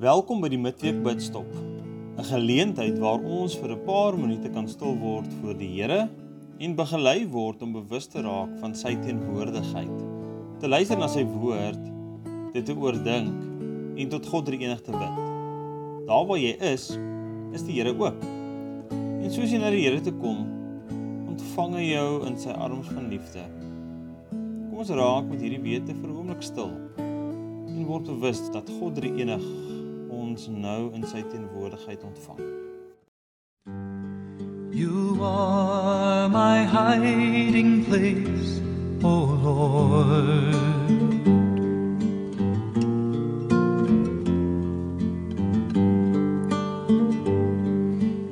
Welkom by die Midweek Bidstop. 'n Geleentheid waar ons vir 'n paar minute kan stil word voor die Here en begelei word om bewus te raak van sy teenwoordigheid. Te luister na sy woord, dit te oordink en tot God drie enig te bid. Daar waar jy is, is die Here ook. En soos jy na die Here toe kom, ontvang hy jou in sy arms van liefde. Kom ons raak met hierdie wete vir 'n oomblik stil en word bewus dat God drie enig ons nou in sy teenwoordigheid ontvang. You are my hiding place, O Lord.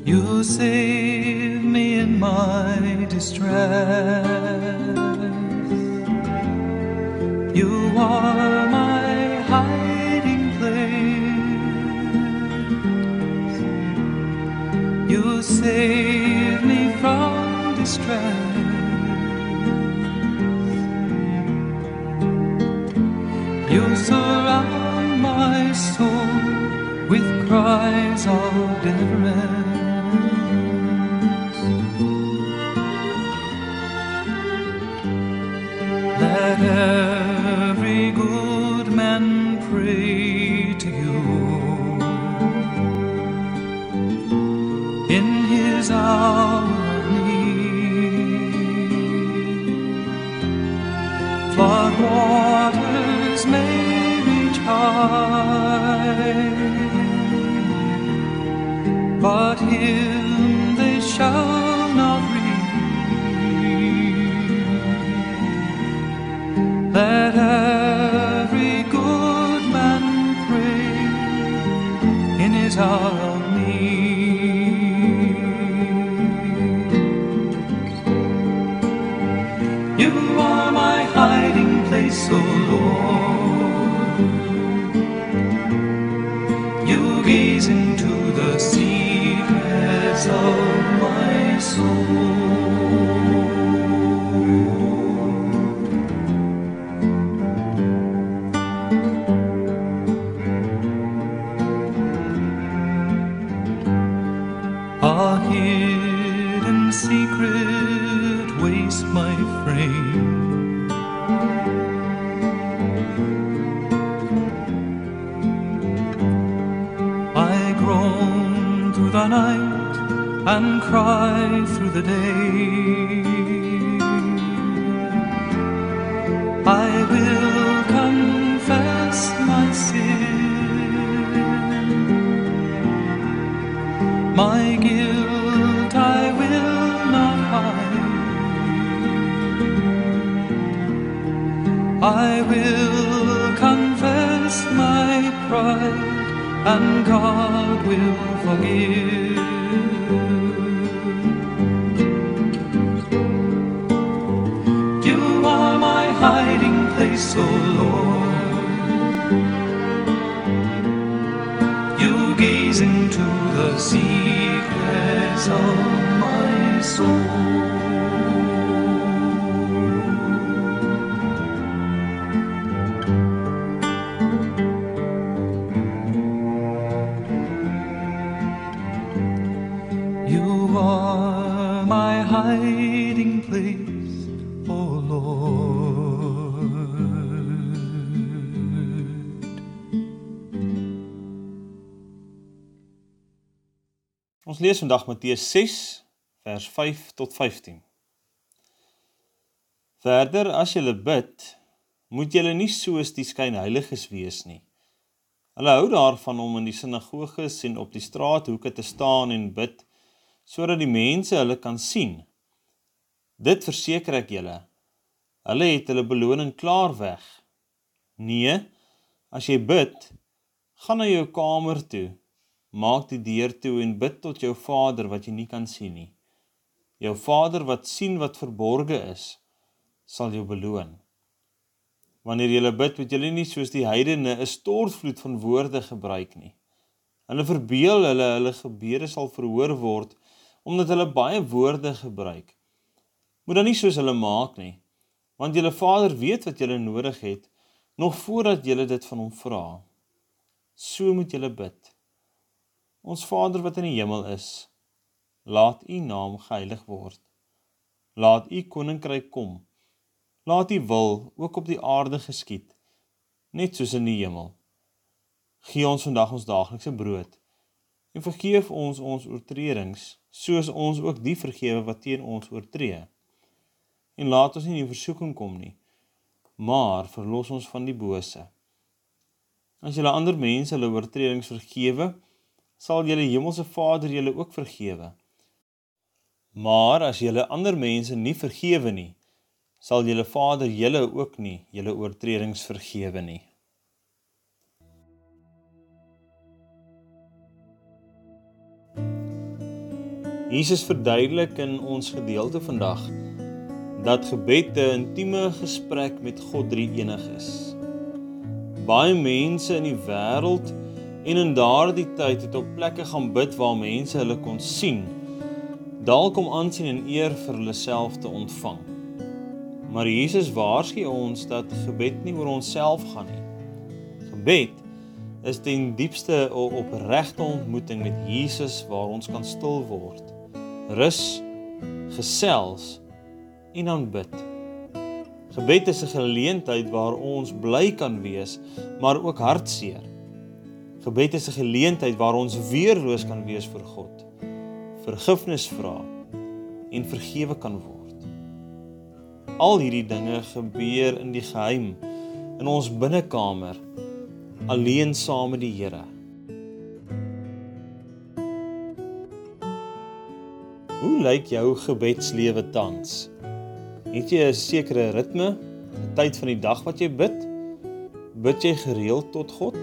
You save me in my distress. You are save me from distress. You surround my soul with cries of deliverance. You are my hiding place, O Lord. I groan through the night and cry through the day. I will confess my sin. My I will confess my pride, and God will forgive. You are my hiding place, O Lord. You gaze into the secrets of my soul. You are my hiding place, O Lord. Ons lees vandag Matteus 6 vers 5 tot 15. Verder as jy bid, moet jy nie soos die skynheiliges wees nie. Hulle hou daarvan om in die sinagoges en op die straathoeke te staan en bid sodat die mense hulle kan sien. Dit verseker ek julle. Hulle het hulle beloning klaar weg. Nee, as jy bid, gaan na jou kamer toe, maak die deur toe en bid tot jou Vader wat jy nie kan sien nie. Jou Vader wat sien wat verborge is, sal jou beloon. Wanneer jy bid, moet jy nie soos die heidene 'n stortvloed van woorde gebruik nie. Hulle verbeel hulle hulle gebede sal verhoor word omdat hulle baie woorde gebruik. Moet dan nie soos hulle maak nie, want julle Vader weet wat julle nodig het nog voordat julle dit van hom vra. so moet julle bid. Ons Vader wat in die hemel is, laat U naam geheilig word. Laat U koninkryk kom. Laat U wil ook op die aarde geskied, net soos in die hemel. Gee ons vandag ons daaglikse brood en vergeef ons ons oortredings, soos ons ook die vergewe wat teen ons oortree. En laat ons nie in versoeking kom nie, maar verlos ons van die bose. As julle ander mense hulle oortredings vergewe, sal julle hemelse Vader julle ook vergewe. Maar as julle ander mense nie vergewe nie, sal julle Vader julle ook nie julle oortredings vergewe nie. Jesus verduidelik in ons gedeelte vandag dat gebed 'n intieme gesprek met God Drie-enig is. Baie mense in die wêreld en in daardie tyd het op plekke gaan bid waar mense hulle kon sien, dalk om aansien en eer vir hulle self te ontvang. Maar Jesus waarsku ons dat gebed nie oor onsself gaan nie. Gebed is ten diepste 'n opregte ontmoeting met Jesus waar ons kan stil word rus, gesels en aanbid. Gebed is 'n geleentheid waar ons bly kan wees, maar ook hartseer. Gebed is 'n geleentheid waar ons weerloos kan wees vir God, vergifnis vra en vergewe kan word. Al hierdie dinge gebeur in die geheim in ons binnekamer alleen saam met die Here. Hoe lyk jou gebedslewe tans? Het jy 'n sekere ritme, 'n tyd van die dag wat jy bid? Bid jy gereeld tot God?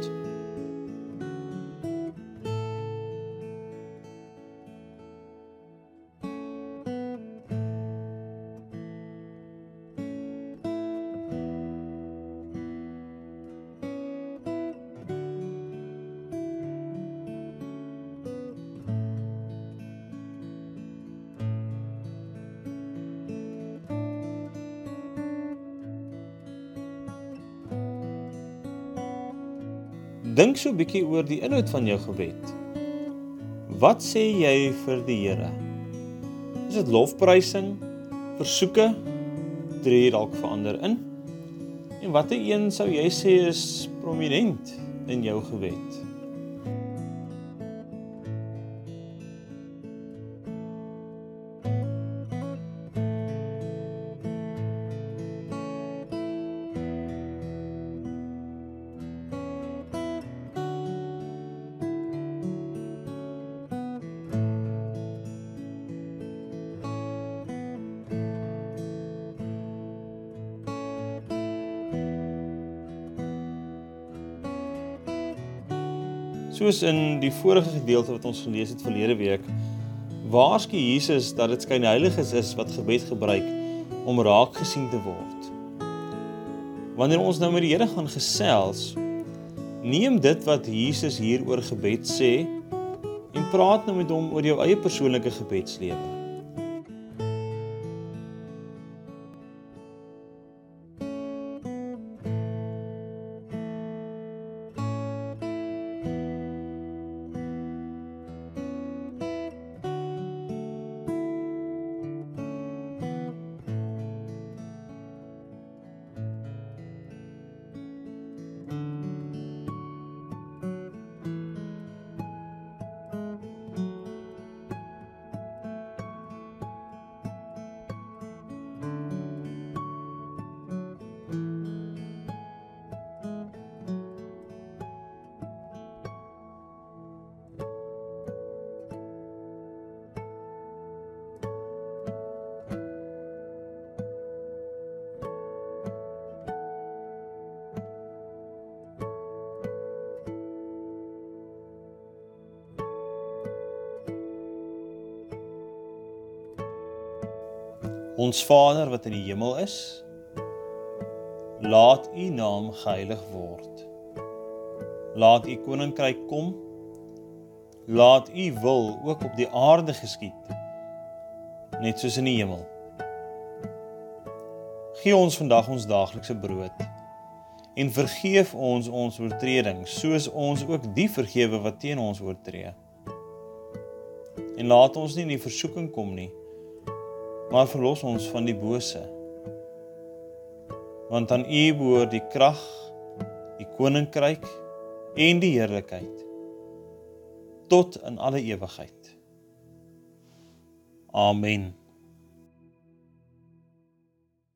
Dink so 'n bietjie oor die inhoud van jou gebed. Wat sê jy vir die Here? Is dit lofprysing, versoeke, jy dalk verander in? En watter een sou jy sê is prominent in jou gebed? Soos in die vorige gedeelte wat ons gelees het verlede week, waarsku Jesus dat dit skyn heiliges is wat gebed gebruik om raak gesien te word. Wanneer ons nou met die Here gaan gesels, neem dit wat Jesus hier oor gebed sê en praat nou met hom oor jou eie persoonlike gebedslewe. Ons Vader wat in die hemel is, laat U naam geheilig word. Laat U koninkryk kom. Laat U wil ook op die aarde geskied, net soos in die hemel. Gee ons vandag ons daaglikse brood en vergeef ons ons oortredings soos ons ook die vergewe wat teen ons oortree. En laat ons nie in die versoeking kom nie, maar verlos ons van die bose. Want aan U behoort die krag, die koninkryk en die heerlikheid tot in alle ewigheid. Amen.